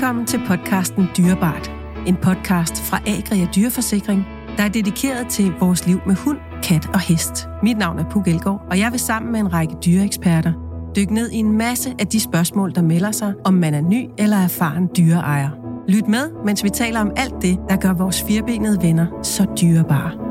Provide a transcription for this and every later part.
Velkommen til podcasten Dyrebart. En podcast fra Agria Dyreforsikring, der er dedikeret til vores liv med hund, kat og hest. Mit navn er Puk Elgård, og jeg vil sammen med en række dyreeksperter dykke ned i en masse af de spørgsmål, der melder sig, om man er ny eller erfaren dyreejer. Lyt med, mens vi taler om alt det, der gør vores firbenede venner så dyrebare.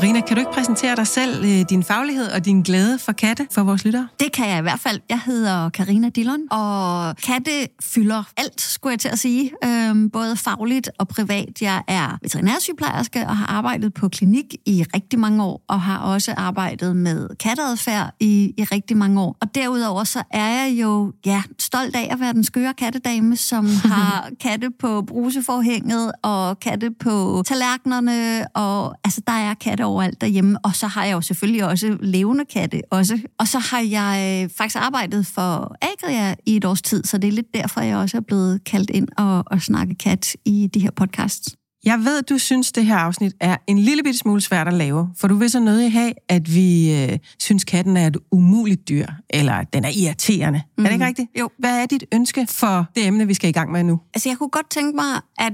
Karina, kan du ikke præsentere dig selv, øh, din faglighed og din glæde for katte for vores lyttere? Det kan jeg i hvert fald. Jeg hedder Karina Dillon, og katte fylder alt, skulle jeg til at sige. Øhm, både fagligt og privat. Jeg er veterinærsygeplejerske og har arbejdet på klinik i rigtig mange år, og har også arbejdet med katteadfærd i, i rigtig mange år. Og derudover så er jeg jo ja, stolt af at være den skøre kattedame, som har katte på bruseforhænget og katte på tallerkenerne, og altså der er katte overalt derhjemme, og så har jeg jo selvfølgelig også levende katte også. Og så har jeg øh, faktisk arbejdet for Agria i et års tid, så det er lidt derfor, jeg også er blevet kaldt ind og, og snakke kat i de her podcasts. Jeg ved, du synes, det her afsnit er en lille bitte smule svært at lave, for du vil så nødig have, at vi øh, synes, katten er et umuligt dyr, eller at den er irriterende. Mm. Er det ikke mhm. rigtigt? Jo. Hvad er dit ønske for det emne, vi skal i gang med nu? Altså, jeg kunne godt tænke mig, at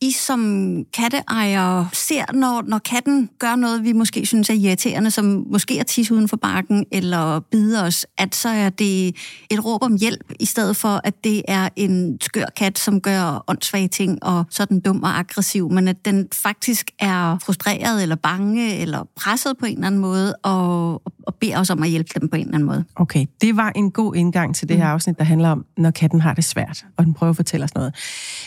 i som katteejere ser, når, når katten gør noget, vi måske synes er irriterende, som måske er tisse uden for bakken eller bider os, at så er det et råb om hjælp, i stedet for, at det er en skør kat, som gør åndssvage ting og sådan dum og aggressiv, men at den faktisk er frustreret eller bange eller presset på en eller anden måde og, og beder os om at hjælpe dem på en eller anden måde. Okay, det var en god indgang til det her mm. afsnit, der handler om, når katten har det svært, og den prøver at fortælle os noget.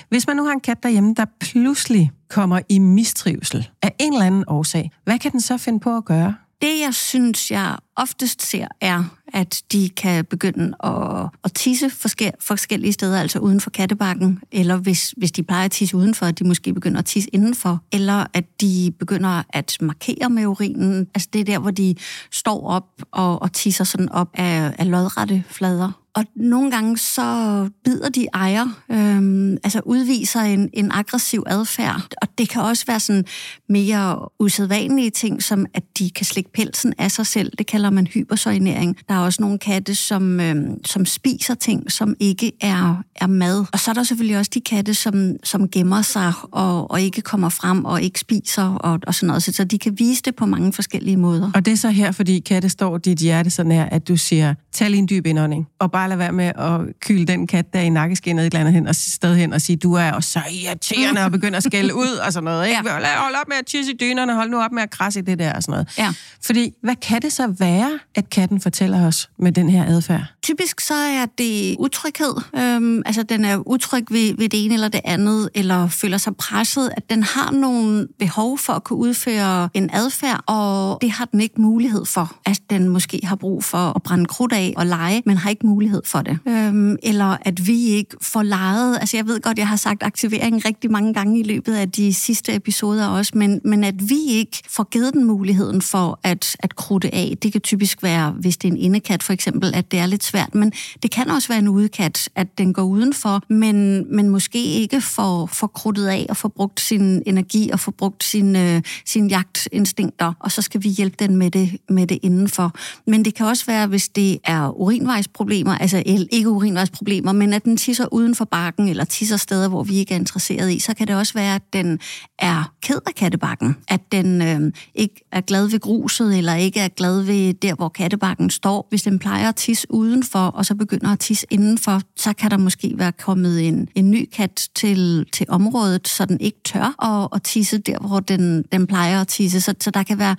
Hvis man nu har en kat derhjemme, der pludselig kommer i mistrivsel af en eller anden årsag, hvad kan den så finde på at gøre? Det, jeg synes, jeg oftest ser, er, at de kan begynde at, at tisse forske, forskellige steder, altså uden for kattebakken, eller hvis, hvis de plejer at tisse udenfor, at de måske begynder at tisse indenfor, eller at de begynder at markere med urinen. Altså det er der, hvor de står op og, og tisser sådan op af, af lodrette flader. Og nogle gange så bider de ejer, øhm, altså udviser en, en aggressiv adfærd. Og det kan også være sådan mere usædvanlige ting, som at de kan slikke pelsen af sig selv. Det kalder man hypersøjnering. Der er også nogle katte, som, øhm, som spiser ting, som ikke er, er mad. Og så er der selvfølgelig også de katte, som, som gemmer sig og, og ikke kommer frem og ikke spiser og, og sådan noget. Så de kan vise det på mange forskellige måder. Og det er så her, fordi katte står dit hjerte så nær, at du siger, tag lige en dyb indånding, og bare bare lade være med at kyle den kat der i nakkeskinnet et eller andet hen, og sted hen og sige, du er også så irriterende, og begynde at skælde ud og sådan noget. Ikke? Ja. Hold op med at tisse i dynerne, hold nu op med at krasse i det der og sådan noget. Ja. Fordi, hvad kan det så være, at katten fortæller os med den her adfærd? Typisk så er det utryghed. Øhm, altså, den er utryg ved, ved det ene eller det andet, eller føler sig presset, at den har nogle behov for at kunne udføre en adfærd, og det har den ikke mulighed for. At den måske har brug for at brænde krudt af og lege, men har ikke mulighed mulighed for det. Øhm, eller at vi ikke får lejet, altså jeg ved godt, jeg har sagt aktivering rigtig mange gange i løbet af de sidste episoder også, men, men at vi ikke får givet den muligheden for at, at krudte af. Det kan typisk være, hvis det er en indekat for eksempel, at det er lidt svært, men det kan også være en udekat, at den går udenfor, men, men måske ikke får, får krudtet af og får brugt sin energi og får brugt sin, øh, sin jagtinstinkter, og så skal vi hjælpe den med det, med det indenfor. Men det kan også være, hvis det er urinvejsproblemer, altså ikke urinvejsproblemer, men at den tisser uden for bakken, eller tisser steder, hvor vi ikke er interesseret i, så kan det også være, at den er ked af kattebakken. At den øh, ikke er glad ved gruset, eller ikke er glad ved der, hvor kattebakken står. Hvis den plejer at tisse udenfor, og så begynder at tisse indenfor, så kan der måske være kommet en, en ny kat til, til området, så den ikke tør at, at tisse der, hvor den, den plejer at tisse. Så, så der kan være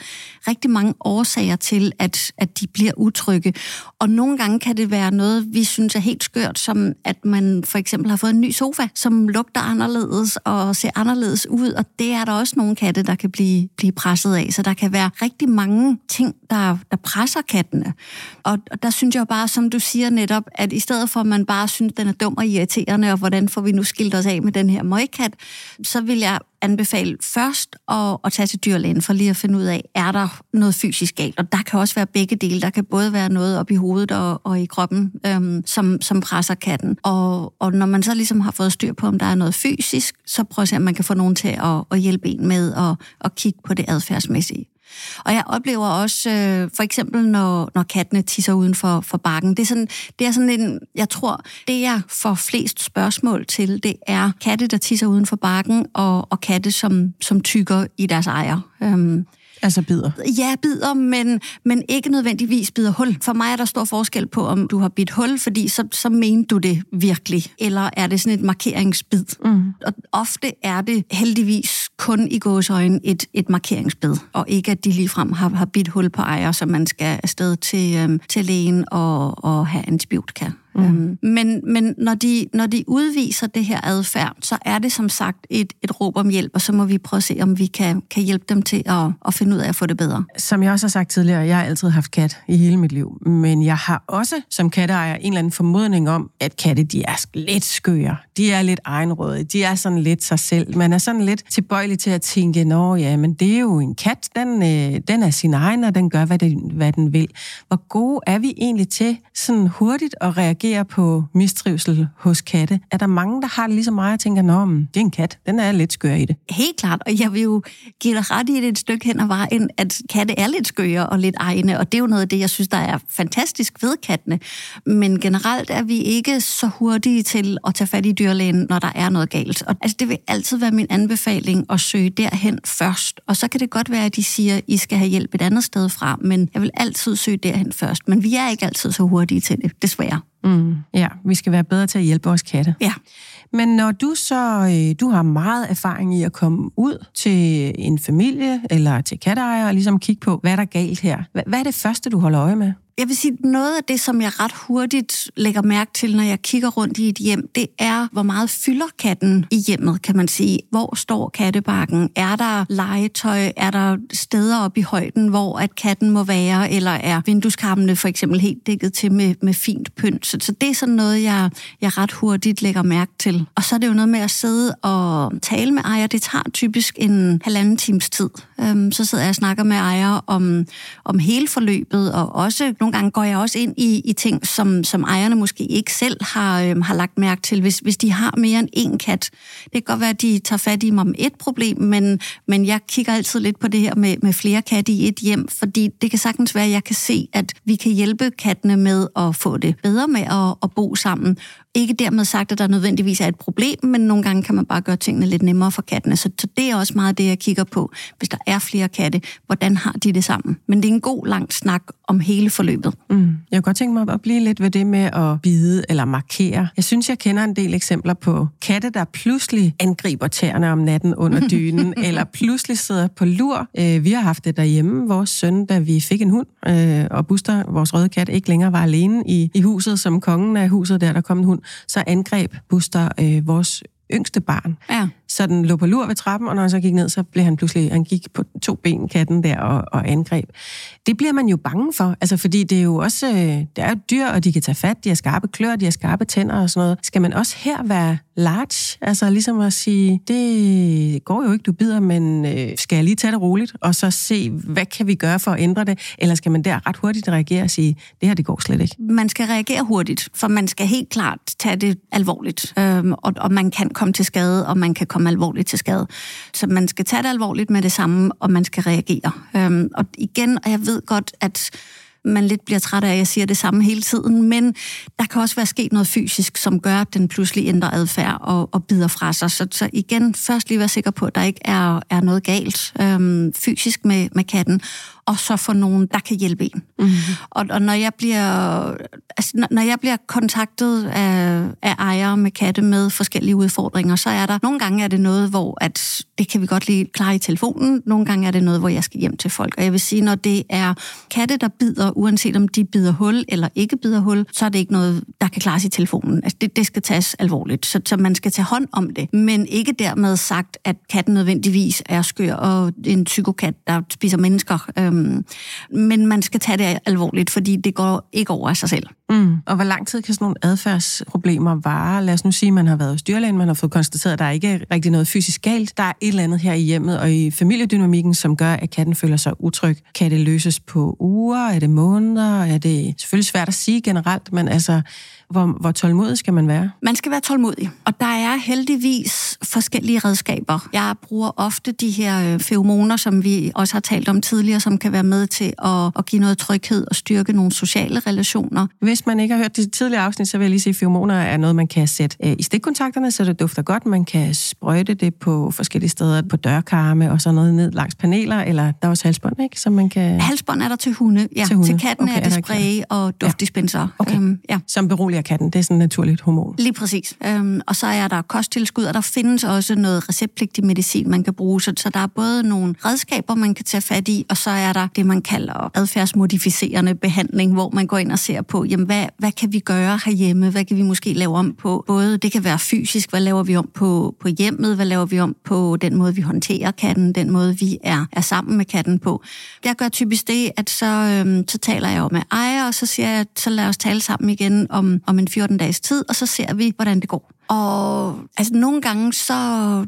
rigtig mange årsager til, at, at de bliver utrygge. Og nogle gange kan det være noget, noget, vi synes er helt skørt, som at man for eksempel har fået en ny sofa, som lugter anderledes og ser anderledes ud, og det er der også nogle katte, der kan blive, blive presset af. Så der kan være rigtig mange ting, der, der presser kattene. Og, og der synes jeg bare, som du siger netop, at i stedet for, at man bare synes, den er dum og irriterende, og hvordan får vi nu skilt os af med den her møgkat, så vil jeg anbefale først at, at tage til dyrlægen for lige at finde ud af, er der noget fysisk galt? Og der kan også være begge dele. Der kan både være noget op i hovedet og, og i kroppen, øhm, som, som presser katten. Og, og når man så ligesom har fået styr på, om der er noget fysisk, så prøv at se, om man kan få nogen til at, at hjælpe en med at, at kigge på det adfærdsmæssige. Og jeg oplever også, øh, for eksempel når, når kattene tisser uden for, for bakken, det er, sådan, det er sådan en, jeg tror, det jeg får flest spørgsmål til, det er katte, der tisser uden for bakken, og, og katte, som, som tykker i deres ejer. Øhm, Altså bider? Ja, bider, men, men ikke nødvendigvis bider hul. For mig er der stor forskel på, om du har bidt hul, fordi så, så mener du det virkelig, eller er det sådan et markeringsbid. Mm. Og ofte er det heldigvis kun i gåsøjne et, et markeringsbed, og ikke at de ligefrem har, har bidt hul på ejer, så man skal afsted til, øhm, til lægen og, og have antibiotika. Mm. Øhm, men men når, de, når de udviser det her adfærd, så er det som sagt et, et råb om hjælp, og så må vi prøve at se, om vi kan, kan hjælpe dem til at, at finde ud af at få det bedre. Som jeg også har sagt tidligere, jeg har altid haft kat i hele mit liv, men jeg har også som katteejer en eller anden formodning om, at katte de er lidt skøre. De er lidt egenrådige. De er sådan lidt sig selv. Man er sådan lidt tilbøjelig til at tænke, nå ja, men det er jo en kat, den, øh, den er sin egen, og den gør, hvad, det, hvad den vil. Hvor gode er vi egentlig til sådan hurtigt at reagere reagerer på mistrivsel hos katte? Er der mange, der har det ligesom mig og tænker, nå, det er en kat, den er lidt skør i det? Helt klart, og jeg vil jo give dig ret i det et stykke hen ad vejen, at katte er lidt skøre og lidt egne, og det er jo noget af det, jeg synes, der er fantastisk ved kattene. Men generelt er vi ikke så hurtige til at tage fat i dyrlægen, når der er noget galt. Og altså, det vil altid være min anbefaling at søge derhen først. Og så kan det godt være, at de siger, at I skal have hjælp et andet sted fra, men jeg vil altid søge derhen først. Men vi er ikke altid så hurtige til det, desværre. Mm, ja, vi skal være bedre til at hjælpe vores katte. Ja. Men når du så, øh, du har meget erfaring i at komme ud til en familie eller til katteejere og ligesom kigge på, hvad er der galt her? Hvad er det første, du holder øje med? Jeg vil sige, noget af det, som jeg ret hurtigt lægger mærke til, når jeg kigger rundt i et hjem, det er, hvor meget fylder katten i hjemmet, kan man sige. Hvor står kattebakken? Er der legetøj? Er der steder oppe i højden, hvor at katten må være? Eller er vindueskarmene for eksempel helt dækket til med, med fint pynt? Så, så det er sådan noget, jeg, jeg ret hurtigt lægger mærke til. Og så er det jo noget med at sidde og tale med ejer. Det tager typisk en halvanden times tid. Øhm, så sidder jeg og snakker med ejer om, om hele forløbet, og også nogle gange går jeg også ind i, i ting, som, som ejerne måske ikke selv har, øhm, har lagt mærke til. Hvis, hvis de har mere end én kat, det kan godt være, at de tager fat i mig om et problem, men, men jeg kigger altid lidt på det her med, med flere katte i et hjem, fordi det kan sagtens være, at jeg kan se, at vi kan hjælpe kattene med at få det bedre med at, at bo sammen, ikke dermed sagt, at der nødvendigvis er et problem, men nogle gange kan man bare gøre tingene lidt nemmere for kattene. Så, så det er også meget det, jeg kigger på. Hvis der er flere katte, hvordan har de det sammen? Men det er en god lang snak om hele forløbet. Mm. Jeg kunne godt tænke mig at blive lidt ved det med at bide eller markere. Jeg synes, jeg kender en del eksempler på katte, der pludselig angriber tæerne om natten under dynen, eller pludselig sidder på lur. Øh, vi har haft det derhjemme, vores søn, da vi fik en hund, øh, og Buster, vores røde kat, ikke længere var alene i, i huset som kongen af huset, der der kom en hund så angreb Buster øh, vores yngste barn. Ja. Så den lå på lur ved trappen, og når han så gik ned, så blev han pludselig, han gik på to ben, katten der, og, og angreb. Det bliver man jo bange for, altså fordi det er jo også, øh, der det er jo dyr, og de kan tage fat, de har skarpe klør, de har skarpe tænder og sådan noget. Skal man også her være large? Altså ligesom at sige, det går jo ikke, du bider, men øh, skal jeg lige tage det roligt, og så se, hvad kan vi gøre for at ændre det? Eller skal man der ret hurtigt reagere og sige, det her, det går slet ikke? Man skal reagere hurtigt, for man skal helt klart tage det alvorligt, øhm, og, og man kan komme til skade, og man kan komme alvorligt til skade. Så man skal tage det alvorligt med det samme, og man skal reagere. Øhm, og igen, og jeg ved godt, at man lidt bliver træt af, at jeg siger det samme hele tiden, men der kan også være sket noget fysisk, som gør, at den pludselig ændrer adfærd og, og bider fra sig. Så, så igen, først lige være sikker på, at der ikke er, er noget galt øhm, fysisk med, med katten, og så få nogen, der kan hjælpe en. Mm-hmm. Og, og når jeg bliver altså, når jeg bliver kontaktet af, af ejere med katte med forskellige udfordringer, så er der nogle gange er det noget, hvor at det kan vi godt lige klare i telefonen. Nogle gange er det noget, hvor jeg skal hjem til folk. Og jeg vil sige, når det er katte, der bider, uanset om de bider hul eller ikke bider hul, så er det ikke noget, der kan klares i telefonen. Altså, det, det skal tages alvorligt, så, så man skal tage hånd om det. Men ikke dermed sagt, at katten nødvendigvis er skør og en psykokat, der spiser mennesker. Øhm, men man skal tage det alvorligt, fordi det går ikke over af sig selv. Mm. Og hvor lang tid kan sådan nogle adfærdsproblemer vare? Lad os nu sige, at man har været hos dyrlægen, man har fået konstateret, at der ikke er rigtig noget fysisk galt. Der er et eller andet her i hjemmet og i familiedynamikken, som gør, at katten føler sig utryg. Kan det løses på uger? Er det måneder? Er det selvfølgelig svært at sige generelt, men altså, hvor, hvor tålmodig skal man være? Man skal være tålmodig, og der er heldigvis forskellige redskaber. Jeg bruger ofte de her øh, feromoner, som vi også har talt om tidligere, som kan være med til at, at give noget tryghed og styrke nogle sociale relationer. Hvis man ikke har hørt de tidligere afsnit, så vil jeg lige sige, at feromoner er noget, man kan sætte øh, i stikkontakterne, så det dufter godt. Man kan sprøjte det på forskellige steder, på dørkarme og sådan noget ned langs paneler, eller der er også halsbånd, ikke? Som man kan... Halsbånd er der til hunde, ja. Til, hunde. til katten okay, er det spray og duftdispenser. Ja. Okay. Øhm, ja. Som beroliger katten. Det er sådan et naturligt hormon. Lige præcis. Øhm, og så er der kosttilskud, og der findes også noget receptpligtig medicin, man kan bruge. Så, så der er både nogle redskaber, man kan tage fat i, og så er der det, man kalder adfærdsmodificerende behandling, hvor man går ind og ser på, jamen, hvad, hvad kan vi gøre herhjemme? Hvad kan vi måske lave om på? Både det kan være fysisk, hvad laver vi om på, på hjemmet? Hvad laver vi om på den måde, vi håndterer katten? Den måde, vi er, er sammen med katten på? Jeg gør typisk det, at så, øhm, så taler jeg jo med ejer, og så siger jeg, så lad os tale sammen igen om, om en 14 dages tid, og så ser vi, hvordan det går. Og altså, nogle gange, så,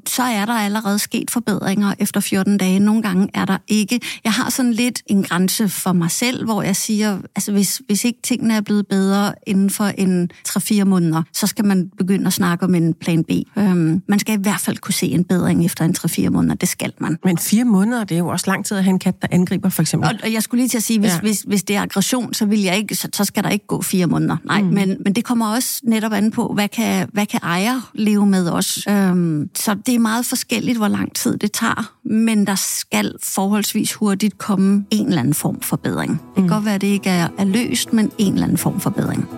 så er der allerede sket forbedringer efter 14 dage. Nogle gange er der ikke. Jeg har sådan lidt en grænse for mig selv, hvor jeg siger, altså hvis, hvis ikke tingene er blevet bedre inden for en 3-4 måneder, så skal man begynde at snakke om en plan B. Øhm, man skal i hvert fald kunne se en bedring efter en 3-4 måneder. Det skal man. Men fire måneder, det er jo også lang tid at have en kat, der angriber, for eksempel. Og, og jeg skulle lige til at sige, hvis, ja. hvis, hvis det er aggression, så, vil jeg ikke, så, så skal der ikke gå fire måneder. Nej, mm. men, men det kommer også netop an på, hvad kan, hvad kan ejer leve med os. Øhm, så det er meget forskelligt, hvor lang tid det tager, men der skal forholdsvis hurtigt komme en eller anden form for bedring. Det kan mm. godt være, at det ikke er, er løst, men en eller anden form for bedring.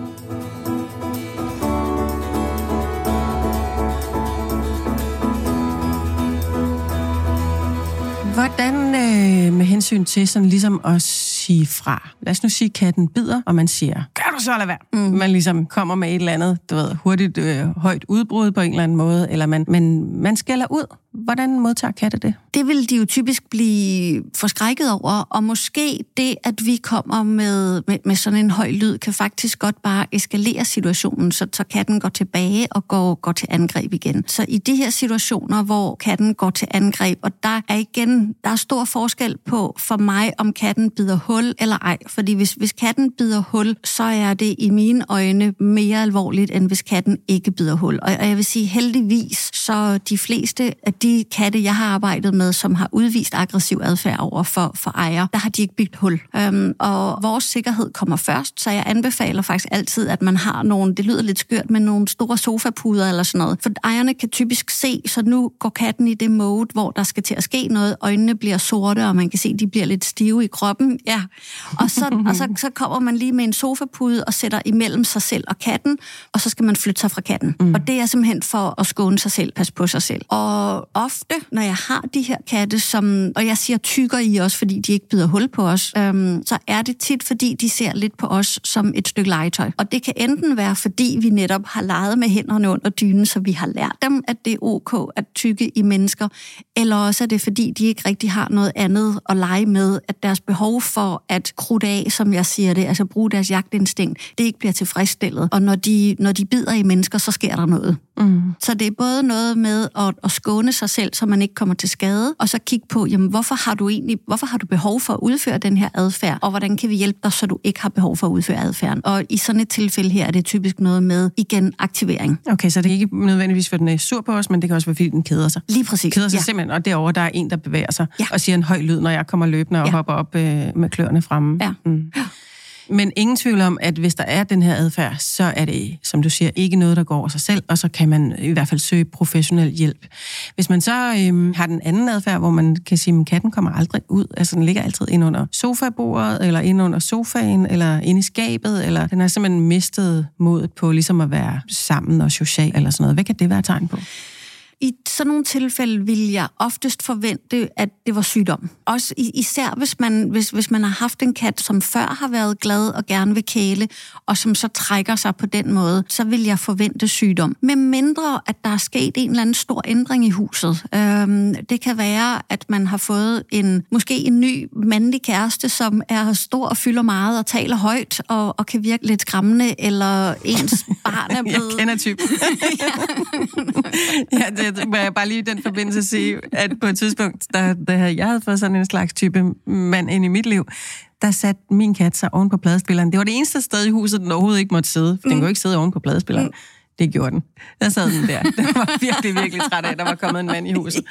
Hvordan øh, med hensyn til sådan ligesom at sige fra? Lad os nu sige, at katten bider, og man siger, gør du så lade være? Mm. Man ligesom kommer med et eller andet, du ved, hurtigt øh, højt udbrud på en eller anden måde, eller man, men man skælder ud. Hvordan modtager katte det? Det vil de jo typisk blive forskrækket over, og måske det, at vi kommer med, med, med sådan en høj lyd, kan faktisk godt bare eskalere situationen, så, så katten går tilbage og går, går til angreb igen. Så i de her situationer, hvor katten går til angreb, og der er igen, der er stor forskel på for mig, om katten bider hul eller ej. Fordi hvis, hvis katten bider hul, så er det i mine øjne mere alvorligt, end hvis katten ikke bider hul. Og, og jeg vil sige heldigvis, så de fleste af de de katte, jeg har arbejdet med, som har udvist aggressiv adfærd over for, for ejer, der har de ikke bygget hul. Øhm, og vores sikkerhed kommer først, så jeg anbefaler faktisk altid, at man har nogle, det lyder lidt skørt, men nogle store sofapuder eller sådan noget. For ejerne kan typisk se, så nu går katten i det mode, hvor der skal til at ske noget. Øjnene bliver sorte, og man kan se, at de bliver lidt stive i kroppen. Ja. Og, så, og så, så kommer man lige med en sofapude og sætter imellem sig selv og katten, og så skal man flytte sig fra katten. Mm. Og det er simpelthen for at skåne sig selv, passe på sig selv. Og ofte, når jeg har de her katte, som, og jeg siger tykker i os, fordi de ikke bider hul på os, øhm, så er det tit, fordi de ser lidt på os som et stykke legetøj. Og det kan enten være, fordi vi netop har leget med hænderne under dynen, så vi har lært dem, at det er ok at tykke i mennesker, eller også er det, fordi de ikke rigtig har noget andet at lege med, at deres behov for at krudte af, som jeg siger det, altså bruge deres jagtinstinkt, det ikke bliver tilfredsstillet. Og når de, når de bider i mennesker, så sker der noget. Mm. Så det er både noget med at, at skåne sig selv, så man ikke kommer til skade, og så kigge på, jamen, hvorfor har du egentlig hvorfor har du behov for at udføre den her adfærd, og hvordan kan vi hjælpe dig, så du ikke har behov for at udføre adfærden. Og i sådan et tilfælde her er det typisk noget med, igen, aktivering. Okay, så det er ikke nødvendigvis, fordi den er sur på os, men det kan også være, fordi den keder sig. Lige præcis. Keder sig ja. simpelthen, og derovre der er en, der bevæger sig ja. og siger en høj lyd, når jeg kommer løbende og ja. hopper op øh, med kløerne fremme. Ja. Mm. Men ingen tvivl om, at hvis der er den her adfærd, så er det, som du siger, ikke noget, der går over sig selv, og så kan man i hvert fald søge professionel hjælp. Hvis man så øhm, har den anden adfærd, hvor man kan sige, at katten kommer aldrig ud, altså den ligger altid ind under sofabordet, eller ind under sofaen, eller ind i skabet, eller den har simpelthen mistet modet på ligesom at være sammen og social, eller sådan noget. Hvad kan det være tegn på? I sådan nogle tilfælde vil jeg oftest forvente, at det var sygdom. Også især hvis man, hvis, hvis man har haft en kat, som før har været glad og gerne vil kæle, og som så trækker sig på den måde, så vil jeg forvente sygdom. Med mindre, at der er sket en eller anden stor ændring i huset. Øhm, det kan være, at man har fået en måske en ny mandlig kæreste, som er stor og fylder meget og taler højt og, og kan virke lidt skræmmende, eller ens barn er blevet... Jeg kender typen. ja. ja, det jeg, må jeg bare lige i den forbindelse sige, at på et tidspunkt, da, da jeg havde fået sådan en slags type mand ind i mit liv, der satte min kat sig oven på pladespilleren. Det var det eneste sted i huset, den overhovedet ikke måtte sidde, for mm. den kunne jo ikke sidde oven på pladespilleren. Mm. Det gjorde den. Der sad den der. Den var virkelig, virkelig træt af, at der var kommet en mand i huset.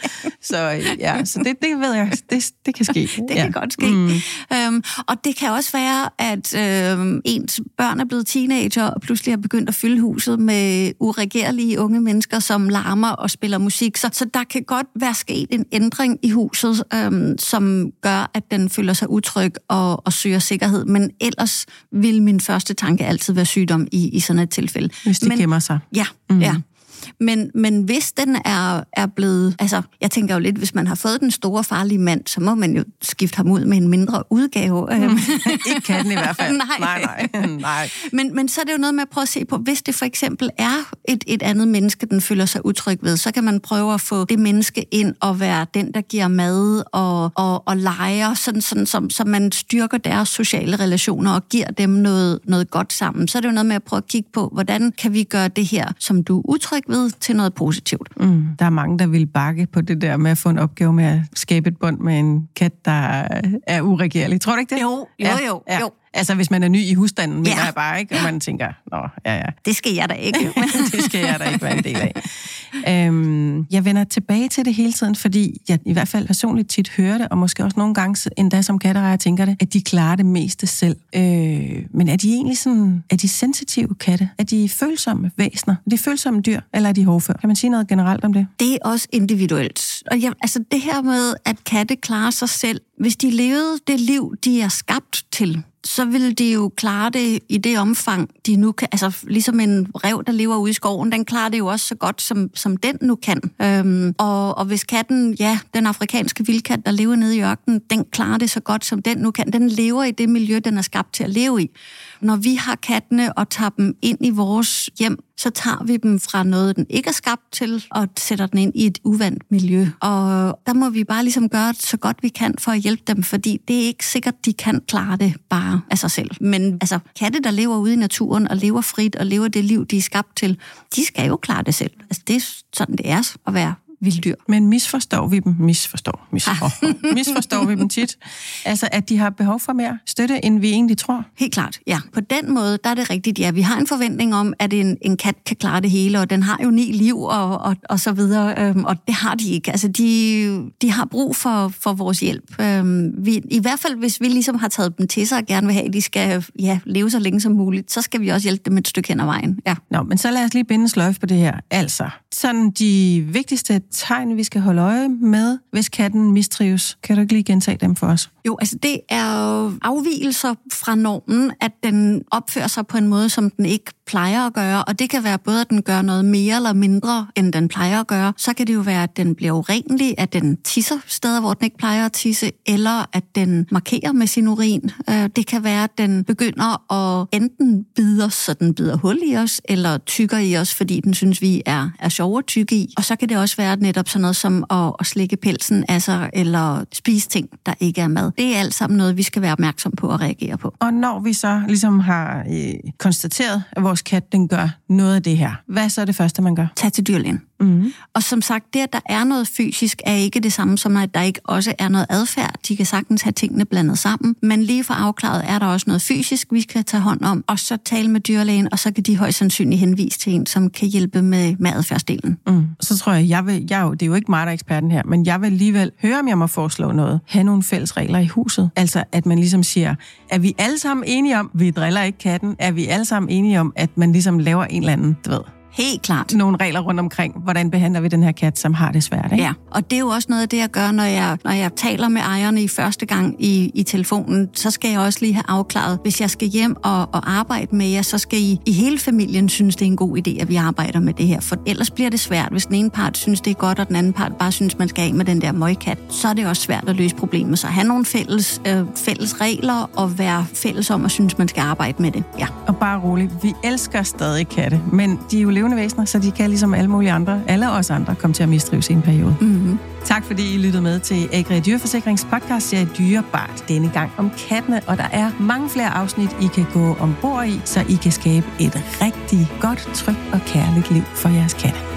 Så ja, så det, det ved jeg, det, det kan ske. Det ja. kan godt ske. Mm. Øhm, og det kan også være, at øhm, ens børn er blevet teenager og pludselig har begyndt at fylde huset med uregerlige unge mennesker, som larmer og spiller musik. Så, så der kan godt være sket en ændring i huset, øhm, som gør, at den føler sig utryg og, og søger sikkerhed. Men ellers vil min første tanke altid være sygdom i, i sådan et tilfælde. Hvis det Men, gemmer sig. Ja, mm. ja. Men, men hvis den er, er blevet... Altså, jeg tænker jo lidt, hvis man har fået den store farlige mand, så må man jo skifte ham ud med en mindre udgave. Mm. ikke katten i hvert fald. nej. nej, nej. nej. Men, men så er det jo noget med at prøve at se på, hvis det for eksempel er et, et andet menneske, den føler sig utryg ved, så kan man prøve at få det menneske ind og være den, der giver mad og, og, og leger, sådan, sådan, som, så man styrker deres sociale relationer og giver dem noget, noget godt sammen. Så er det jo noget med at prøve at kigge på, hvordan kan vi gøre det her, som du er utryg ved, til noget positivt. Mm. Der er mange, der vil bakke på det der med at få en opgave med at skabe et bånd med en kat, der er uregerlig. Tror du ikke det? Jo, jo, ja, jo. ja. jo. Altså, hvis man er ny i husstanden, mener ja. jeg bare, ikke? Og man tænker, nå, ja, ja. Det skal jeg da ikke. det skal jeg da ikke være en del af. Øhm, jeg vender tilbage til det hele tiden, fordi jeg i hvert fald personligt tit hører det, og måske også nogle gange endda som katterejer tænker det, at de klarer det meste selv. Øh, men er de egentlig sådan, er de sensitive katte? Er de følsomme væsener? Er de følsomme dyr, eller er de hårdfør? Kan man sige noget generelt om det? Det er også individuelt. Og jeg, altså det her med, at katte klarer sig selv, hvis de levede det liv, de er skabt til, så vil de jo klare det i det omfang, de nu kan. Altså ligesom en rev, der lever ude i skoven, den klarer det jo også så godt, som, som den nu kan. Øhm, og, og hvis katten, ja, den afrikanske vildkat, der lever nede i ørkenen, den klarer det så godt, som den nu kan. Den lever i det miljø, den er skabt til at leve i. Når vi har kattene og tager dem ind i vores hjem, så tager vi dem fra noget, den ikke er skabt til, og sætter den ind i et uvandt miljø. Og der må vi bare ligesom gøre det så godt vi kan for at hjælpe dem, fordi det er ikke sikkert, de kan klare det bare af sig selv. Men altså, katte, der lever ude i naturen og lever frit og lever det liv, de er skabt til, de skal jo klare det selv. Altså, det er sådan, det er at være vilddyr. Men misforstår vi dem? Misforstår. Misforstår, misforstår vi dem tit? Altså, at de har behov for mere støtte, end vi egentlig tror? Helt klart, ja. På den måde, der er det rigtigt, ja. Vi har en forventning om, at en, en kat kan klare det hele, og den har jo ni liv og, og, og så videre, øhm, og det har de ikke. Altså, de, de har brug for, for vores hjælp. Øhm, vi, I hvert fald, hvis vi ligesom har taget dem til sig og gerne vil have, at de skal ja, leve så længe som muligt, så skal vi også hjælpe dem et stykke hen ad vejen. Ja. Nå, men så lad os lige binde sløjf på det her. Altså, sådan de vigtigste tegn, vi skal holde øje med, hvis katten mistrives. Kan du ikke lige gentage dem for os? Jo, altså det er jo afvielser fra normen, at den opfører sig på en måde, som den ikke plejer at gøre, og det kan være både, at den gør noget mere eller mindre, end den plejer at gøre. Så kan det jo være, at den bliver urenlig, at den tisser steder, hvor den ikke plejer at tisse, eller at den markerer med sin urin. Øh, det kan være, at den begynder at enten bide os, så den bider hul i os, eller tykker i os, fordi den synes, vi er, er sjove at tykke i. Og så kan det også være netop sådan noget som at, at slikke pelsen af sig, eller spise ting, der ikke er mad. Det er alt sammen noget, vi skal være opmærksom på og reagere på. Og når vi så ligesom har øh, konstateret, at vores kat den gør noget af det her, hvad er så det første, man gør? Tag til dyrlægen. Mm-hmm. Og som sagt, det, at der er noget fysisk, er ikke det samme som, at der ikke også er noget adfærd. De kan sagtens have tingene blandet sammen. Men lige for afklaret er der også noget fysisk, vi skal tage hånd om, og så tale med dyrlægen, og så kan de højst sandsynligt henvise til en, som kan hjælpe med, med adfærdsdelen. Mm. Så tror jeg, jeg vil, jeg, det er jo ikke mig, der er eksperten her, men jeg vil alligevel høre, om jeg må foreslå noget. Ha' nogle fælles regler i huset. Altså, at man ligesom siger, er vi alle sammen enige om, vi driller ikke katten? Er vi alle sammen enige om, at man ligesom laver en eller anden, du ved, Helt klart. Nogle regler rundt omkring, hvordan behandler vi den her kat, som har det svært. Ikke? Ja, og det er jo også noget af det, jeg gør, når jeg, når jeg taler med ejerne i første gang i, i telefonen. Så skal jeg også lige have afklaret, hvis jeg skal hjem og, og arbejde med jer, så skal I i hele familien synes, det er en god idé, at vi arbejder med det her. For ellers bliver det svært, hvis den ene part synes, det er godt, og den anden part bare synes, man skal af med den der møgkat. Så er det også svært at løse problemet. Så have nogle fælles, øh, fælles regler og være fælles om at synes, man skal arbejde med det. Ja. Og bare roligt, vi elsker stadig katte, men de er jo levende væsener, så de kan ligesom alle mulige andre, alle os andre, komme til at mistrives i en periode. Mm-hmm. Tak fordi I lyttede med til Agri Dyreforsikrings podcast serie Dyrebart denne gang om kattene, og der er mange flere afsnit, I kan gå ombord i, så I kan skabe et rigtig godt, trygt og kærligt liv for jeres katte.